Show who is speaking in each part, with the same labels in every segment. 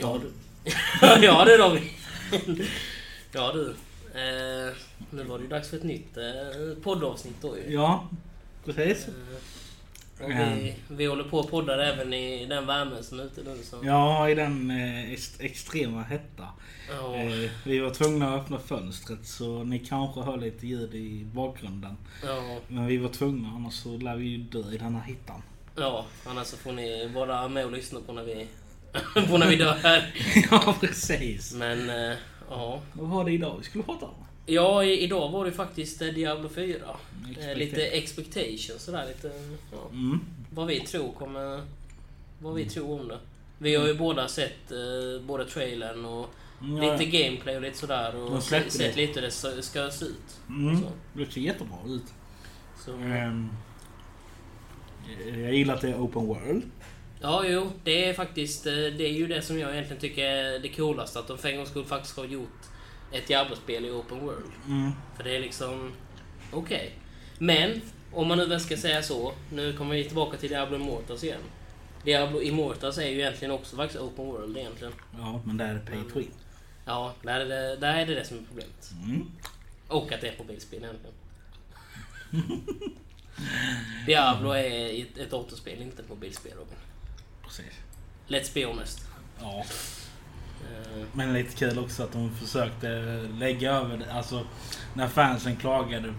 Speaker 1: Ja du. ja du Robin. ja du. Eh, nu var det ju dags för ett nytt eh, poddavsnitt då ju.
Speaker 2: Ja, precis.
Speaker 1: Eh, och vi, vi håller på och poddar även i den värmen som är ute nu. Så.
Speaker 2: Ja, i den eh, ex- extrema hetta.
Speaker 1: Ja.
Speaker 2: Eh, vi var tvungna att öppna fönstret så ni kanske hör lite ljud i bakgrunden.
Speaker 1: Ja,
Speaker 2: Men vi var tvungna annars så lär vi ju dö i den här hittan.
Speaker 1: ja, annars så får ni vara med och lyssna på när vi, på när vi dör här.
Speaker 2: ja, precis.
Speaker 1: Men eh, ja.
Speaker 2: Vad var det idag vi skulle prata om?
Speaker 1: Ja, i, idag var det faktiskt eh, Diablo 4. Eh,
Speaker 2: Expecta-
Speaker 1: lite expectation sådär. Lite, ja.
Speaker 2: Mm.
Speaker 1: Vad vi tror kommer... Vad vi tror om det. Vi har ju båda sett eh, både trailern och
Speaker 2: Ja,
Speaker 1: lite gameplay och lite sådär. Och sett
Speaker 2: det.
Speaker 1: lite hur det ska- se ut.
Speaker 2: Mm. Det ser jättebra ut.
Speaker 1: Så,
Speaker 2: Ehm, jag gillar att det är open world.
Speaker 1: Ja, jo. Det är faktiskt... eh, Det är ju det som jag egentligen tycker är det coolaste. Att de för en gångs skull faktiskt har gjort ett Diablo-spel i open world.
Speaker 2: Mm.
Speaker 1: För det är liksom... Okej. Men, om man nu väl ska säga så. Nu kommer vi tillbaka till Diablo Immortals igen. Diablo Immortals är ju egentligen också faktiskt open world egentligen.
Speaker 2: Ja, men där är det pay to win.
Speaker 1: Ja, där är det där är det, det som är problemet.
Speaker 2: Mm.
Speaker 1: Och att det är mobilspel egentligen. Diablo är ett, ett återspel, inte ett mobilspel Robin.
Speaker 2: Precis.
Speaker 1: Let's be honest.
Speaker 2: Ja.
Speaker 1: Eh,
Speaker 2: Men lite kul också att de försökte lägga över det. Alltså när fansen klagade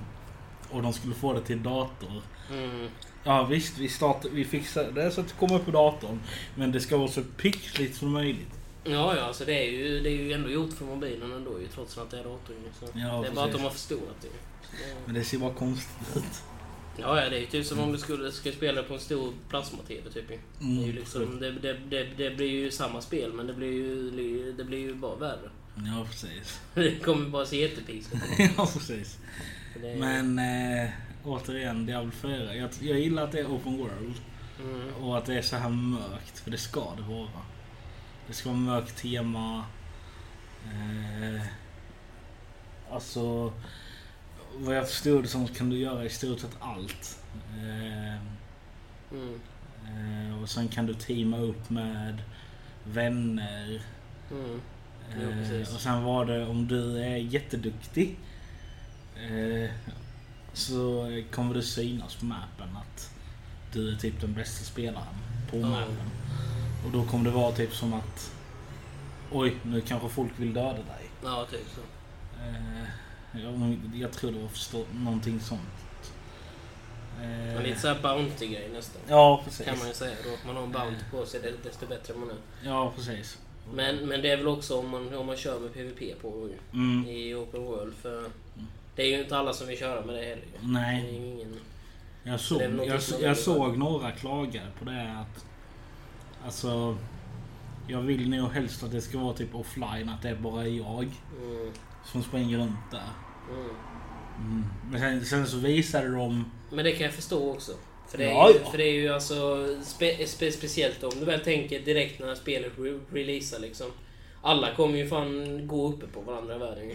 Speaker 2: och de skulle få det till dator.
Speaker 1: mm,
Speaker 2: Ja visst, vi, start, vi fixar det så att det kommer upp på datorn. Men det ska vara så pixligt som möjligt.
Speaker 1: ja, ja, alltså det är, ju, det är ju ändå gjort för mobilen ändå ju, trots att det är dator. ju, Så
Speaker 2: Ja,
Speaker 1: det är bara att
Speaker 2: precis.
Speaker 1: de har förstorat det. det-
Speaker 2: Men det ser bara konstigt ut.
Speaker 1: Ja, ja, det är ju typ som om du skulle, skulle spela på en stor plasma-TV typ. ju. Det, är ju
Speaker 2: Mm,
Speaker 1: liksom, det, det, det, det blir ju samma spel, men det blir ju, det blir ju bara värre.
Speaker 2: Ja precis.
Speaker 1: Det kommer bara se jättepixligt ut.
Speaker 2: ja precis.
Speaker 1: Är-
Speaker 2: Men eh, återigen Diablo 4. Jag, jag gillar att det är open world.
Speaker 1: Mm.
Speaker 2: Och att det är så här mörkt. För det ska det vara. Det ska vara mörkt tema. Eh, alltså... Vad jag förstod som kan du göra i stort sett allt. Eh,
Speaker 1: Mm.
Speaker 2: eh, och sen kan du teama upp med vänner.
Speaker 1: Mm. Jo,
Speaker 2: Eh, och sen var det om du är jätteduktig. Eh, så kommer det synas på mappen att du är typ den bästa spelaren på
Speaker 1: Ja.
Speaker 2: mappen. Och då kommer det vara typ som att Oj, nu kanske folk vill döda dig.
Speaker 1: Ja, typ så.
Speaker 2: Jag, jag tror det var förstå, någonting sånt. Eh,
Speaker 1: lite såhär bounty-grej nästan.
Speaker 2: ja, precis.
Speaker 1: Kan man ju säga då. Man har en bounty på sig desto bättre man är.
Speaker 2: Ja, precis.
Speaker 1: Men, men det är väl också om man, om man kör med PVP på
Speaker 2: Mm.
Speaker 1: i Open World. För det är ju inte alla som vill köra med det heller.
Speaker 2: Nej.
Speaker 1: Det ingen...
Speaker 2: Jag såg,
Speaker 1: något
Speaker 2: jag, jag såg några klaga på det att... Alltså... Jag vill nog helst att det ska vara typ offline, att det är bara jag
Speaker 1: Mm,
Speaker 2: som springer runt där.
Speaker 1: mm.
Speaker 2: Mm. Men sen, sen så visade de...
Speaker 1: Men det kan jag förstå också. För det är,
Speaker 2: Ja,
Speaker 1: ju,
Speaker 2: ja.
Speaker 1: För det är ju alltså spe, spe, speciellt om du väl tänker direkt när spelet re releasar liksom. Alla kommer ju fan gå uppe på varandra i världen.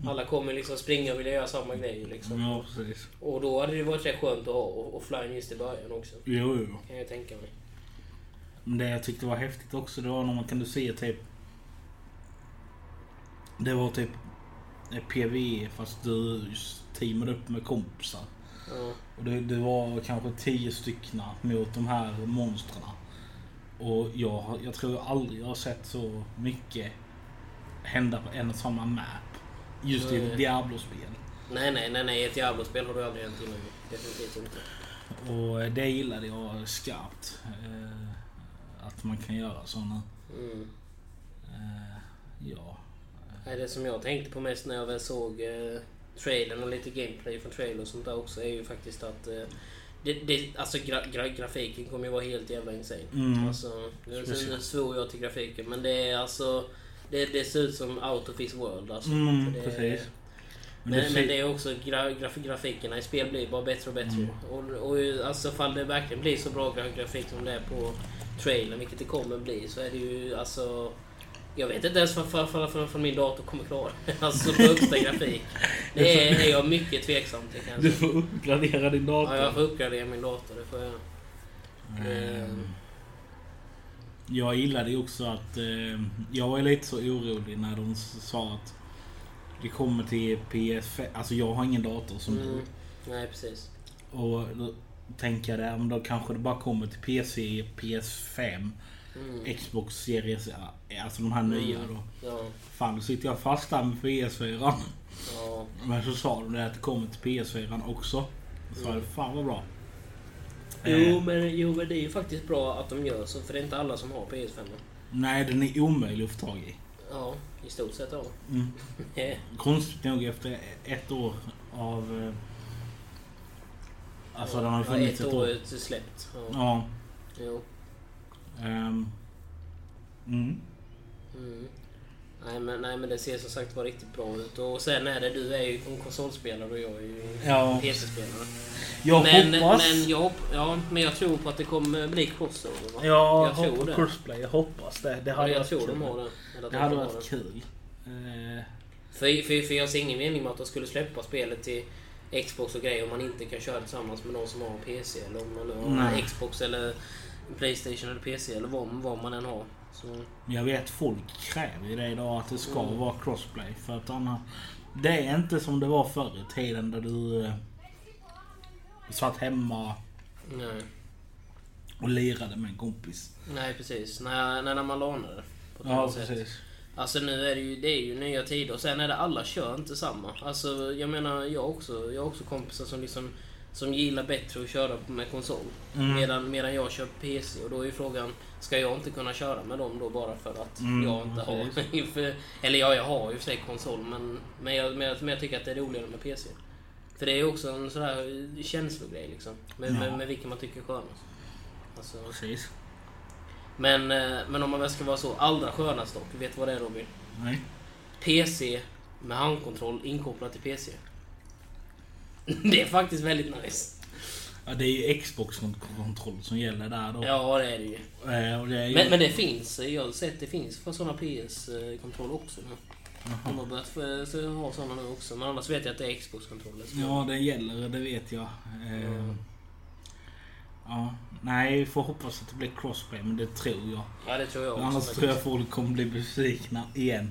Speaker 1: Alla kommer liksom springa och vilja göra samma grej ju, liksom.
Speaker 2: Ja, precis.
Speaker 1: Och då hade det varit rätt skönt att ha offline just i början också.
Speaker 2: Jo, jo.
Speaker 1: Kan jag tänka mig.
Speaker 2: Men det jag tyckte var häftigt också, det var när man kunde se typ... Det var typ PVE fast du teamade upp med kompisar.
Speaker 1: Ja.
Speaker 2: Och det, det var kanske tio stycken mot de här monstren. Och jag, jag tror aldrig jag har sett så mycket hända på en och samma map. Just i
Speaker 1: Nej.
Speaker 2: ett Diablo-spel.
Speaker 1: Nej, nej, nej, nej. I ett Diablo-spel har du aldrig hänt innan. Definitivt inte.
Speaker 2: Och det gillade jag skarpt. Eh, att man kan göra sådana.
Speaker 1: Mm.
Speaker 2: Eh, ja.
Speaker 1: Det som jag tänkte på mest när jag väl såg eh, trailern och lite gameplay från trailer och sånt där också är ju faktiskt att eh, det, det, alltså gra, gra, grafiken kommer ju vara helt jävla insane.
Speaker 2: Mm.
Speaker 1: Alltså, nu, nu svor jag till grafiken men det är alltså det, det ser ut som out of this world alltså.
Speaker 2: Mm,
Speaker 1: det,
Speaker 2: precis.
Speaker 1: Men,
Speaker 2: det
Speaker 1: men,
Speaker 2: ser-
Speaker 1: det är också gra, graf, grafikerna i spel blir bara bättre och bättre.
Speaker 2: Mm.
Speaker 1: Och, och alltså fall det verkligen blir så bra gra- grafik som det är på trailern, vilket det kommer bli, så är det ju alltså... Jag vet inte ens vad för, för, för min dator kommer klara Alltså på högsta grafik. Det är, är jag mycket tveksam till kan jag
Speaker 2: Du får uppgradera din dator.
Speaker 1: Ja, jag får uppgradera min dator. Det får jag.
Speaker 2: Ehm, Jag gillade ju också att... Eh, jag var lite så orolig när de sa att det kommer till PS5. Alltså jag har ingen dator som
Speaker 1: Mm.
Speaker 2: du.
Speaker 1: Nej, precis.
Speaker 2: Och jag där, men då kanske det bara kommer till PC, PS5,
Speaker 1: Mm.
Speaker 2: Xbox Series, alltså de här nya då.
Speaker 1: Ja,
Speaker 2: Fan, då sitter jag fast där med PS4.
Speaker 1: ja.
Speaker 2: Men så sa de det att det kommer till PS4 också. Så jag, fan vad bra.
Speaker 1: Jo
Speaker 2: Eh,
Speaker 1: men, jo, men det är ju faktiskt bra att de gör så, för det är inte alla som har PS5.
Speaker 2: nej, den är omöjlig att få tag i.
Speaker 1: Ja, i stort sett ja.
Speaker 2: Mm. Konstigt nog efter ett år av... Alltså den har
Speaker 1: ja,
Speaker 2: funnits
Speaker 1: ett
Speaker 2: ett år.
Speaker 1: år är släppt. Ja.
Speaker 2: Ja.
Speaker 1: Jo.
Speaker 2: ehm, mm.
Speaker 1: Mm. Nej men, nej men det ser som sagt var riktigt bra ut. Och sen är det, du är ju en konsolspelare och jag är ju
Speaker 2: Ja.
Speaker 1: PC-spelare.
Speaker 2: Jag
Speaker 1: men,
Speaker 2: hoppas...
Speaker 1: Men jag, ja, men jag tror på att det kommer bli crossover va?
Speaker 2: Ja,
Speaker 1: jag tror det.
Speaker 2: crossplay. Jag hoppas det. Det
Speaker 1: Ja,
Speaker 2: hade
Speaker 1: jag
Speaker 2: varit
Speaker 1: tror
Speaker 2: kul.
Speaker 1: de har det. Eller
Speaker 2: Det
Speaker 1: de
Speaker 2: hade varit kul. Eh,
Speaker 1: För, för, för jag ser ingen mening med att de skulle släppa spelet till Xbox och grejer om man inte kan köra tillsammans med någon som har en PC. Eller om man nu har en Xbox eller Playstation eller PC eller vad, vad man än har. Så,
Speaker 2: jag vet folk kräver ju det idag att det ska
Speaker 1: Mm.
Speaker 2: vara crossplay. För att annars... Det är inte som det var förr i tiden där du eh, satt hemma
Speaker 1: nej.
Speaker 2: och lirade med en kompis.
Speaker 1: nej precis. När, när man lånade. På
Speaker 2: Ja,
Speaker 1: sätt.
Speaker 2: precis.
Speaker 1: Alltså nu är det ju, det är ju nya tider och sen är det alla kör inte samma. Alltså jag menar jag också, jag har också kompisar som liksom som gillar bättre att köra med konsol.
Speaker 2: Mm.
Speaker 1: Medan, medan jag kör PC och då är ju frågan Ska jag inte kunna köra med dem då bara för att
Speaker 2: Mm,
Speaker 1: jag inte har...
Speaker 2: precis.
Speaker 1: för, eller ja, jag har ju för sig konsol men, men, jag, men, jag, men jag tycker att det är roligare med PC. För det är ju också en sån där känslogrej liksom. Med,
Speaker 2: Ja.
Speaker 1: med, med vilken man tycker är skönast. Alltså,
Speaker 2: Precis.
Speaker 1: Men, eh, men om man väl ska vara så allra skönast dock, vet du vad det är Robin?
Speaker 2: Nej.
Speaker 1: PC med handkontroll inkopplat till PC. Det är faktiskt väldigt nice.
Speaker 2: Ja, det är ju Xbox-kontroll som gäller där då.
Speaker 1: Ja, det är det ju.
Speaker 2: Eh, och det är ju...
Speaker 1: Men, men det finns, jag har sett det finns för sådana PS-kontroll också nu. De har börjat ha sådana nu också. Men annars vet jag att det är Xbox-kontroller.
Speaker 2: Ja, det gäller. Det vet jag. Eh,
Speaker 1: Mm.
Speaker 2: Ja. Nej, vi får hoppas att det blir crossplay, men det tror jag.
Speaker 1: Ja, det tror jag också.
Speaker 2: Annars
Speaker 1: faktiskt.
Speaker 2: tror jag folk kommer bli besvikna igen.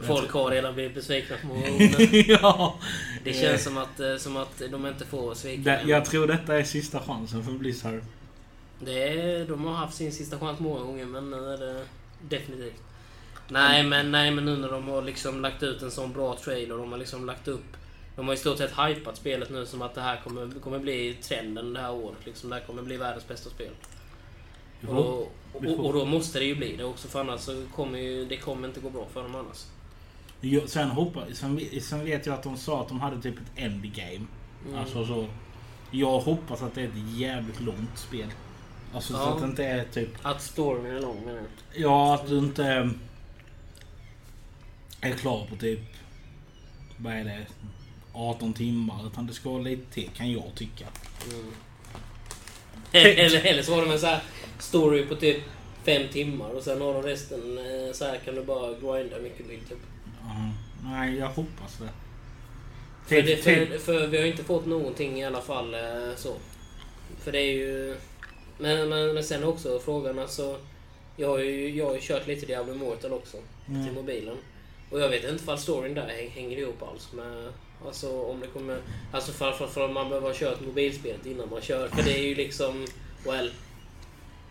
Speaker 1: Folk har redan blivit besvikna på gånger.
Speaker 2: ja.
Speaker 1: Det känns som att, eh, som att de inte får svika.
Speaker 2: Det, jag tror detta är sista chansen för Blizzard.
Speaker 1: Det är, de har haft sin sista chans många gånger, men nu är det definitivt. Nej men, nej, men nu när de har liksom lagt ut en sån bra trailer, de har liksom lagt upp... De har i stort sett hypat spelet nu som att det här kommer, kommer bli trenden det här året. Liksom, det här kommer bli världens bästa spel. Och,
Speaker 2: vi
Speaker 1: och, och då måste det ju bli det också, för annars så kommer ju, det kommer inte gå bra för dem annars.
Speaker 2: Jag, sen, hoppas, sen, sen vet jag att de sa att de hade typ ett endgame.
Speaker 1: Mm.
Speaker 2: Alltså så. Jag hoppas att det är ett jävligt långt spel. Alltså så
Speaker 1: Ja.
Speaker 2: att det inte är typ...
Speaker 1: Att storyn är lång menar jag.
Speaker 2: Ja, att du inte eh, är klar på typ... Vad är det? 18 timmar. Utan det ska vara lite till kan jag tycka.
Speaker 1: Mm. Eller, eller så har de en så här story på typ fem timmar och sen har de resten eh, så här kan du bara grinda mycket vill typ.
Speaker 2: Ja, nej, jag hoppas det.
Speaker 1: För, det, för, för vi har inte fått någonting i alla fall eh, så. För det är ju... Men, men, men sen också frågan alltså... Jag har ju, jag har ju kört lite Diablo Immortal också. Till
Speaker 2: Mm.
Speaker 1: mobilen. Och jag vet inte ifall storyn där häng- hänger ihop alls med... Alltså om det kommer... Alltså för, för, man behöver ha kört mobilspelet innan man kör. För det är ju liksom... Well...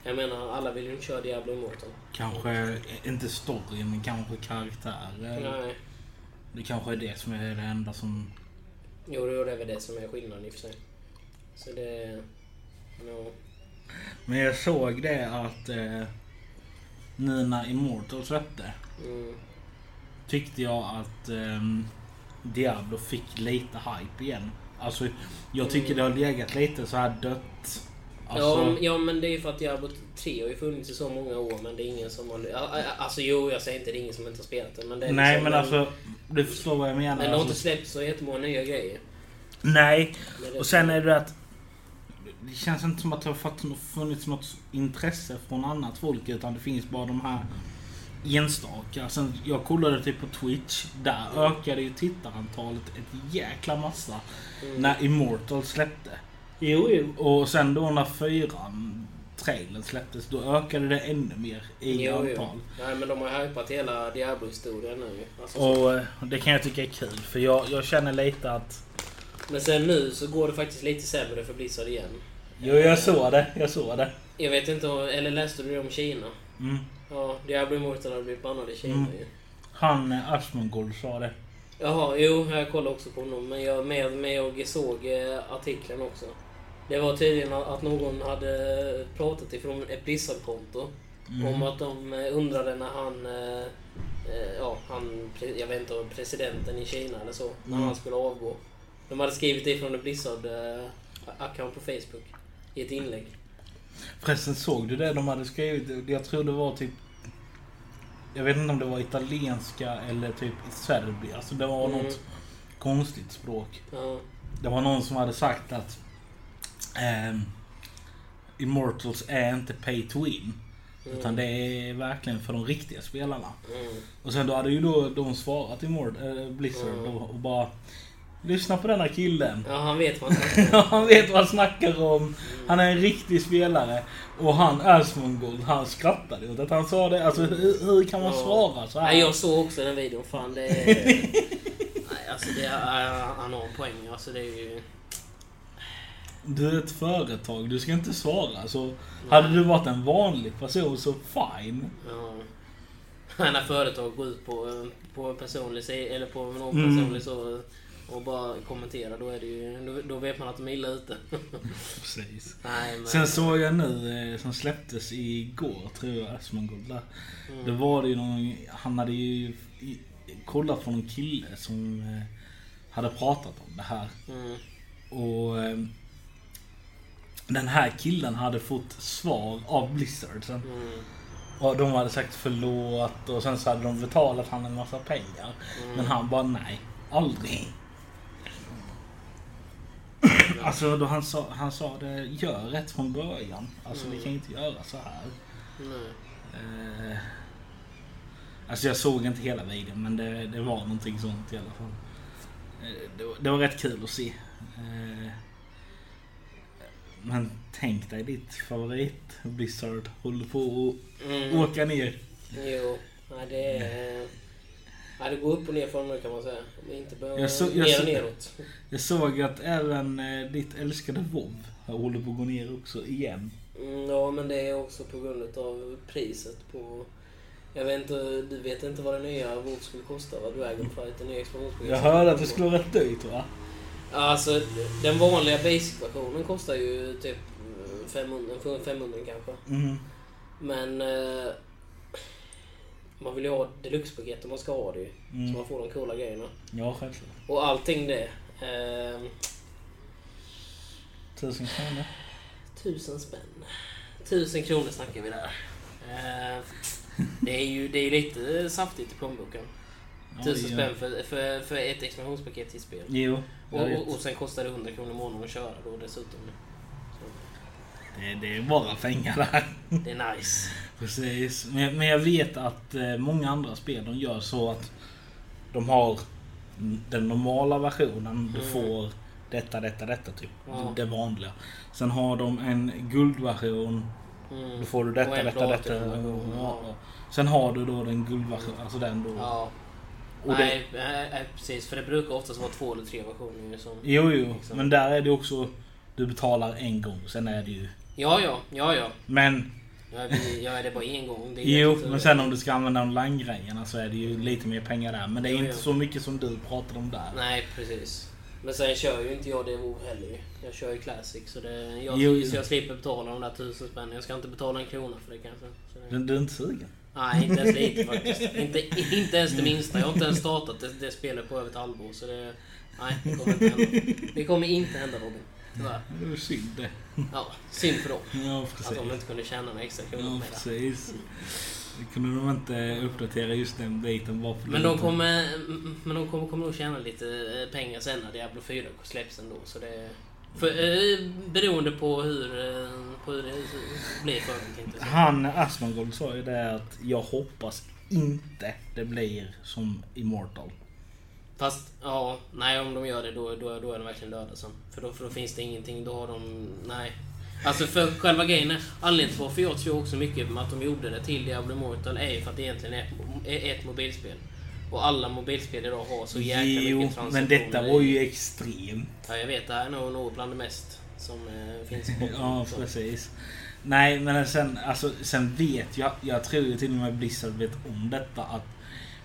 Speaker 1: Jag menar, alla vill ju inte köra Diablo Immortal.
Speaker 2: kanske inte storyn, men kanske karaktärer.
Speaker 1: Nej.
Speaker 2: Det kanske är det som är det enda som...
Speaker 1: Jo, det är väl det som är skillnaden i och för sig. Så det... No.
Speaker 2: Men jag såg det att eh, när Immortal släppte
Speaker 1: Mm.
Speaker 2: tyckte jag att ehm, Diablo fick lite hype igen. Alltså jag tycker
Speaker 1: Mm.
Speaker 2: det har legat lite så här dött. Alltså,
Speaker 1: Ja, ja, men det är ju för att Diablo 3 har ju funnits i så många år, men det är ingen som har... Alltså jo, jag säger inte det är ingen som inte har spelat det, men det är
Speaker 2: nej
Speaker 1: liksom,
Speaker 2: men alltså du förstår vad jag menar.
Speaker 1: Men det har inte
Speaker 2: alltså,
Speaker 1: släppts så jättemånga nya grejer.
Speaker 2: nej, och sen är det att det känns inte som att det har funnits något intresse från annat folk utan det finns bara de här enstaka. Sen, jag kollade typ på Twitch. Där ökade ju tittarantalet ett jäkla massa
Speaker 1: Mm.
Speaker 2: när Immortal släppte.
Speaker 1: Jo, jo.
Speaker 2: Och sen då när fyran trailern släpptes, då ökade det ännu mer i
Speaker 1: Jo, jo.
Speaker 2: antal.
Speaker 1: Nej, men de har hypat hela Diablo-historien nu alltså,
Speaker 2: Och eh, det kan jag tycka är kul, för jag, jag känner lite att...
Speaker 1: Men sen nu så går det faktiskt lite sämre för Blizzard igen.
Speaker 2: Jo, jag såg det. Jag såg det.
Speaker 1: Jag vet inte, eller läste du det om Kina?
Speaker 2: Mm.
Speaker 1: Ja, Diablo Immortal har blivit bannad i Kina
Speaker 2: Mm.
Speaker 1: ju.
Speaker 2: Han, eh, Asmongold, sa det.
Speaker 1: Jaha, jo, jag kollade också på honom. Men jag, med, med jag såg eh, artikeln också. Det var tydligen att någon hade pratat ifrån ett Blizzard-konto.
Speaker 2: Mm.
Speaker 1: Om att de eh, undrade när han, ja, han, jag vet inte, presidenten i Kina eller så, när
Speaker 2: Mm.
Speaker 1: han skulle avgå. De hade skrivit det från en Blizzard-account på Facebook. I ett inlägg.
Speaker 2: Förresten, såg du det de hade skrivit? Jag tror det var typ... Jag vet inte om det var italienska eller typ Serbia. Alltså det var
Speaker 1: Mm.
Speaker 2: något konstigt språk.
Speaker 1: Ja.
Speaker 2: Det var någon som hade sagt att ehm, Immortals är inte pay to win.
Speaker 1: Mm.
Speaker 2: Utan det är verkligen för de riktiga spelarna.
Speaker 1: Mm.
Speaker 2: Och sen då hade ju då de svarat Immort- äh, Blizzard
Speaker 1: Mm.
Speaker 2: och, och bara Lyssna på denna killen.
Speaker 1: Ja, han vet vad han snackar om.
Speaker 2: han vet vad han snackar om. Han är en riktig spelare. Och han Asmongold, han skrattade åt att han sa det. Alltså hur, hur kan man
Speaker 1: Ja.
Speaker 2: svara så här?
Speaker 1: Nej, jag såg också den videon. Fan, det är... Nej, alltså det är... Han har en poäng. Alltså det är ju...
Speaker 2: Du är ett företag, du ska inte svara. Så hade du varit en vanlig person så fine.
Speaker 1: Ja. När företag går ut på, på personlig eller på någon
Speaker 2: Mm.
Speaker 1: personlig så och bara kommenterar, då är det ju... Då, då vet man att de är illa ute.
Speaker 2: Precis.
Speaker 1: Nej, men...
Speaker 2: Sen såg jag nu, eh, som släpptes igår, tror jag, Asmongold där.
Speaker 1: Mm.
Speaker 2: Då var det ju någon, han hade ju kollat på någon kille som eh, hade pratat om det här.
Speaker 1: Mm.
Speaker 2: Och eh, den här killen hade fått svar av Blizzard sen.
Speaker 1: Mm.
Speaker 2: Och de hade sagt förlåt och sen så hade de betalat han en massa pengar.
Speaker 1: Mm.
Speaker 2: Men han bara nej, aldrig. Alltså då han sa, han sa det, gör rätt från början. Alltså vi
Speaker 1: Mm.
Speaker 2: kan inte göra så här.
Speaker 1: Nej.
Speaker 2: Eh, alltså jag såg inte hela videon men det, det var någonting sånt i alla fall. Eh, det, var- det var rätt kul att se. Eh, men tänk dig ditt favorit Blizzard håller på att
Speaker 1: Mm.
Speaker 2: åka ner.
Speaker 1: Jo. Nej, det är... Nej, det går upp och ner för nu kan man säga. Inte bara
Speaker 2: Jag så- jag
Speaker 1: ner och neråt.
Speaker 2: Jag såg att även eh, ditt älskade WoW håller på att gå ner också igen.
Speaker 1: Mm, ja, men det är också på grund av priset på... Jag vet inte, du vet inte vad det nya WoW skulle kosta va? Dragonflight, det nya expansionsprogrammet.
Speaker 2: Jag hörde att det skulle vara rätt dyrt va?
Speaker 1: Alltså, den vanliga basic-versionen kostar ju typ 500, 500 kanske.
Speaker 2: Mm.
Speaker 1: Men... Eh, man vill ju ha deluxe-paket om man ska ha det ju. Så
Speaker 2: Mm.
Speaker 1: man får de coola grejerna.
Speaker 2: Ja, självklart.
Speaker 1: Och allting det. Eh,
Speaker 2: Tusen kronor.
Speaker 1: tusen spänn. Tusen kronor snackar vi där. Eh, det är ju det är lite saftigt i plånboken.
Speaker 2: Ja,
Speaker 1: Tusen
Speaker 2: ja.
Speaker 1: spänn för, för, för ett expansionspaket till spel.
Speaker 2: Jo,
Speaker 1: Och, och, och sen kostar det 100 kronor i månaden att köra då dessutom.
Speaker 2: Det, det är bara pengar där.
Speaker 1: Det är nice.
Speaker 2: Precis. Men, men jag vet att eh, många andra spel de gör så att de har den normala versionen. Du
Speaker 1: Mm.
Speaker 2: får detta, detta, detta typ.
Speaker 1: Ja.
Speaker 2: Det vanliga. Sen har de en guldversion.
Speaker 1: Mm.
Speaker 2: Då får du detta,
Speaker 1: en
Speaker 2: detta, detta.
Speaker 1: platinum-version,
Speaker 2: Ja.
Speaker 1: ja.
Speaker 2: Sen har du då den guldversionen. Alltså den då.
Speaker 1: Ja.
Speaker 2: Och det,
Speaker 1: Nej, nej, nej, precis. För det brukar oftast vara två eller tre versioner. Som...
Speaker 2: jo, jo.
Speaker 1: Liksom.
Speaker 2: Men där är det också... Du betalar en gång. Sen är det ju...
Speaker 1: Ja, ja, ja, ja.
Speaker 2: Men
Speaker 1: Jag är, det bara en gång.
Speaker 2: Jo, men sen om du ska använda online-grejerna så är det ju lite mer pengar där. Men det är
Speaker 1: Jo,
Speaker 2: inte
Speaker 1: jo.
Speaker 2: så mycket som du pratar om där.
Speaker 1: Nej, precis. Men sen kör ju inte jag det WoW heller. Jag kör ju Classic så, det, jag,
Speaker 2: Jo,
Speaker 1: så jag slipper betala de där tusen spänn. Jag ska inte betala en krona för det kanske. Så det,
Speaker 2: Du, är inte sugen?
Speaker 1: nej, inte ens lite faktiskt. Inte, inte ens det minsta. Jag har inte ens startat det, det spelet på över ett halvår. Så det, nej, det kommer inte hända. Det kommer inte hända Robin. Tyvärr.
Speaker 2: Det är synd det.
Speaker 1: Ja, synd för dem.
Speaker 2: Ja,
Speaker 1: Att de inte kunde tjäna några extra kronor
Speaker 2: Ja,
Speaker 1: med
Speaker 2: precis. Det kunde de inte uppdatera just den biten bara för
Speaker 1: Men de kommer, men de kommer, kommer nog tjäna lite eh, pengar sen när Diablo 4 släpps ändå. Så det, för, eh, beroende på hur, eh, på hur det blir för dem.
Speaker 2: Han, Asmongold, sa ju det att jag hoppas inte det blir som Immortal.
Speaker 1: Fast, ja, nej om de gör det då, då, då är de verkligen döda sen. För då, för då finns det ingenting, då har de, nej. Alltså för själva grejen, är- anledningen till varför jag tror också mycket med att de gjorde det till Diablo Immortal är ju för att det egentligen är ett mobilspel. Och alla mobilspel idag har så jäkla
Speaker 2: Jo,
Speaker 1: mycket
Speaker 2: men
Speaker 1: transaktioner.
Speaker 2: detta var ju extremt.
Speaker 1: Ja, jag vet. Det här är nog, nog bland det mest som eh, finns.
Speaker 2: Ja, precis. Nej, men sen, alltså, sen vet jag, jag tror ju till och med Blizzard vet om detta, att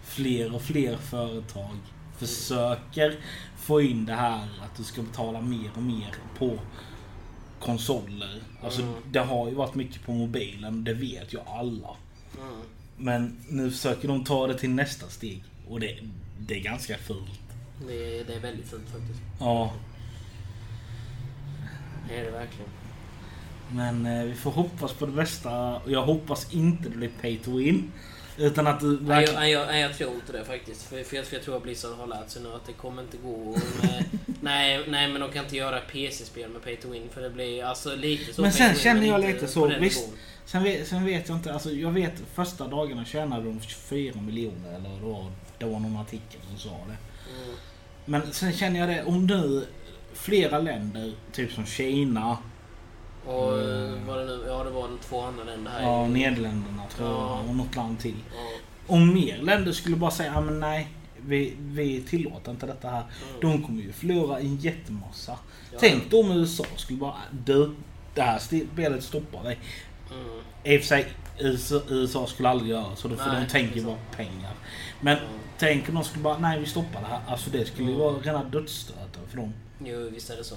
Speaker 2: fler och fler företag försöker få in det här att du ska betala mer och mer på konsoler. Alltså,
Speaker 1: Mm.
Speaker 2: det har ju varit mycket på mobilen, det vet ju alla.
Speaker 1: Mm.
Speaker 2: Men nu försöker de ta det till nästa steg. Och det, det är ganska fult.
Speaker 1: Det, det är väldigt fint faktiskt.
Speaker 2: Ja,
Speaker 1: Det är det verkligen.
Speaker 2: men eh, vi får hoppas på det bästa. Jag hoppas inte det blir pay to win. Utan att du verkligen...
Speaker 1: nej, jag, nej, jag tror inte det faktiskt. För, för, jag, för jag tror att Blizzard har lärt sig nu att det kommer inte gå med... nej, nej, men de kan inte göra PC-spel med Pay to Win. För det blir alltså lite så.
Speaker 2: Men sen
Speaker 1: win,
Speaker 2: känner jag lite så, visst. Sen vet, sen vet jag inte, alltså jag vet första dagarna tjänade de 24 miljoner eller det var. Det var någon artikel som sa det.
Speaker 1: Mm.
Speaker 2: Men sen känner jag det, om nu flera länder, typ som Kina,
Speaker 1: Och
Speaker 2: Mm.
Speaker 1: var det nu? Ja, det var de två andra länder här.
Speaker 2: ja, Nederländerna tror
Speaker 1: Ja.
Speaker 2: jag och något land till.
Speaker 1: Ja.
Speaker 2: Om mer länder skulle bara säga, ja men nej, vi, vi tillåter inte detta här.
Speaker 1: Mm.
Speaker 2: De kommer ju förlora en jättemassa.
Speaker 1: Ja.
Speaker 2: Tänk då om USA skulle bara, du, det här spelet stoppar vi.
Speaker 1: Mm.
Speaker 2: I och för sig, USA, skulle aldrig göra så, för
Speaker 1: Nej,
Speaker 2: de tänker bara pengar. Men
Speaker 1: Mm.
Speaker 2: tänk om de skulle bara, nej vi stoppar det här. Alltså det skulle ju
Speaker 1: Mm.
Speaker 2: vara rena dödsstöten för dem.
Speaker 1: Jo, visst är det så.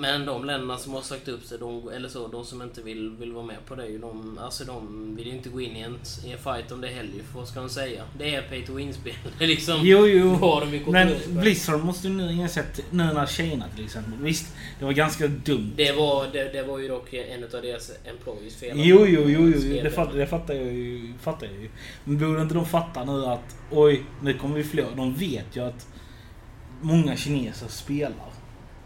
Speaker 1: Men de länderna som har sagt upp sig, de, eller så, de som inte vill, vill vara med på det, de, alltså de vill ju inte gå in i en, i en fight om det heller. För vad ska de säga? Det är pay to win-spel. Liksom...
Speaker 2: Jo, jo.
Speaker 1: Vad de
Speaker 2: Men. Blizzard måste ju nu insett, nu när Kina till exempel. Visst, det var ganska dumt.
Speaker 1: Det var, det, det var ju dock en av deras employees fel.
Speaker 2: Jo, jo, jo, jo. Det, fattar, det fattar, jag ju, fattar jag ju. Men borde inte de fatta nu att oj, nu kommer vi förlora. De vet ju att många kineser spelar.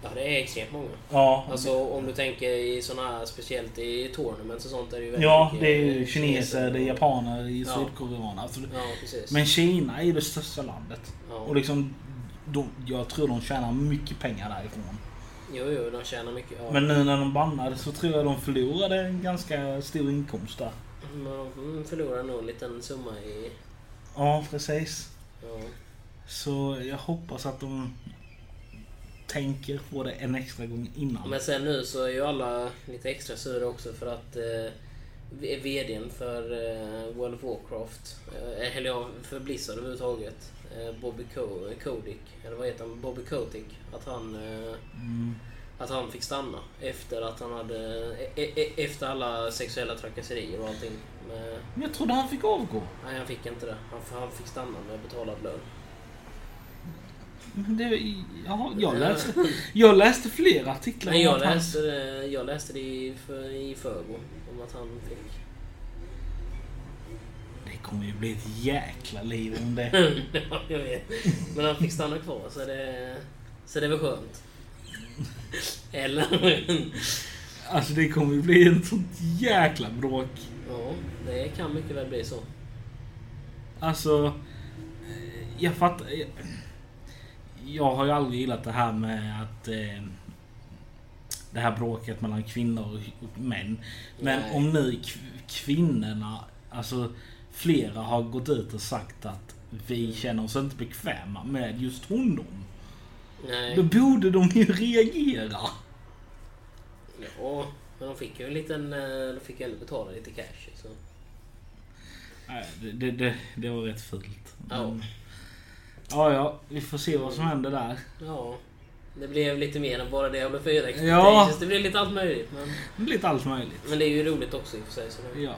Speaker 1: Ja, det är extremt många.
Speaker 2: Ja,
Speaker 1: Alltså om du tänker i såna här, speciellt i tournaments och sånt, är det ju väldigt
Speaker 2: ja det är ju kineser, det är japaner, det är
Speaker 1: Ja.
Speaker 2: sydkoreaner. Alltså,
Speaker 1: Ja,
Speaker 2: men Kina är ju det största landet.
Speaker 1: ja.
Speaker 2: Och liksom, de, jag tror de tjänar mycket pengar därifrån.
Speaker 1: Jo, jo, de tjänar mycket. Ja.
Speaker 2: Men nu när de bannade så tror jag de förlorade en ganska stor inkomst där.
Speaker 1: Men de förlorar nog en liten summa i...
Speaker 2: Ja, precis.
Speaker 1: Ja.
Speaker 2: Så jag hoppas att de tänker på det en extra gång innan.
Speaker 1: Men sen nu så är ju alla lite extra sura också för att eh, VDn för eh, World of Warcraft, eh, eller ja, för Blizzard överhuvudtaget, eh, Bobby Co- Kotick, eller vad heter han? Bobby Kotick, att han, eh,
Speaker 2: Mm.
Speaker 1: att han fick stanna efter att han hade, e- e- efter alla sexuella trakasserier och allting. Men
Speaker 2: jag trodde han fick avgå.
Speaker 1: nej, han fick inte det. Han, han fick stanna med betalad lön.
Speaker 2: Men det, ja, jag, läste, jag läste flera artiklar
Speaker 1: Nej, jag
Speaker 2: att
Speaker 1: läste det, jag läste det i, för, i förrgår. Om att han fick...
Speaker 2: Det kommer ju bli ett jäkla liv om det.
Speaker 1: ja, jag vet. Men han fick stanna kvar så det, så det var skönt. Eller?
Speaker 2: Alltså det kommer ju bli ett sånt jäkla bråk.
Speaker 1: ja, det kan mycket väl bli så.
Speaker 2: Alltså, jag fattar... Jag, jag har ju aldrig gillat det här med att... Eh, det här bråket mellan kvinnor och män. Men
Speaker 1: Nej.
Speaker 2: om nu kvinnorna, alltså flera har gått ut och sagt att vi känner oss inte bekväma med just honom.
Speaker 1: Nej.
Speaker 2: Då borde de ju reagera.
Speaker 1: Ja, men de fick ju en liten... eh, De fick ju ändå betala lite cash. Så.
Speaker 2: Nej, det, det, det, det var rätt fult.
Speaker 1: Ja.
Speaker 2: Men, ja, ja, vi får se vad som händer där.
Speaker 1: Ja. Det blev lite mer än bara Diablo 4 Expectations.
Speaker 2: Ja.
Speaker 1: Det blev lite allt möjligt. Men,
Speaker 2: Det blir lite allt möjligt.
Speaker 1: men det är ju roligt också i och för sig. Så det,
Speaker 2: Ja.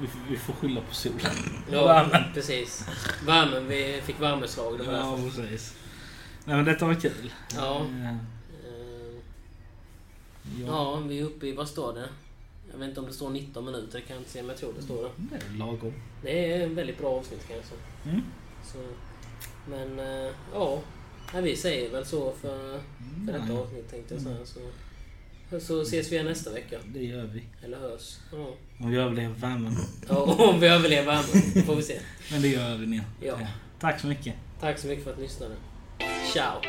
Speaker 2: Vi, får- vi får skylla på solen.
Speaker 1: ja,
Speaker 2: Värmen.
Speaker 1: precis. Värmen. Vi fick värmeslag. Det var
Speaker 2: Ja,
Speaker 1: därför.
Speaker 2: precis. Nej men detta var kul.
Speaker 1: Ja.
Speaker 2: Eh,
Speaker 1: Eh,
Speaker 2: ja.
Speaker 1: Ja, vi är uppe i, vad står det? Jag vet inte om det står 19 minuter, det kan jag inte se, men jag tror det står det.
Speaker 2: Det är lagom.
Speaker 1: Det är en väldigt bra avsnitt kan jag säga.
Speaker 2: Mm.
Speaker 1: Så, men eh, ja, vi säger väl så för, för detta
Speaker 2: Mm.
Speaker 1: avsnitt tänkte jag säga. Så, så ses vi igen nästa vecka.
Speaker 2: Det gör vi.
Speaker 1: Eller hörs. Ja.
Speaker 2: Om vi överlever värmen.
Speaker 1: Ja, om vi överlever värmen. får vi se.
Speaker 2: Men det gör vi ner.
Speaker 1: Ja.
Speaker 2: Tack så mycket.
Speaker 1: Tack så mycket för att ni lyssnade. Ciao!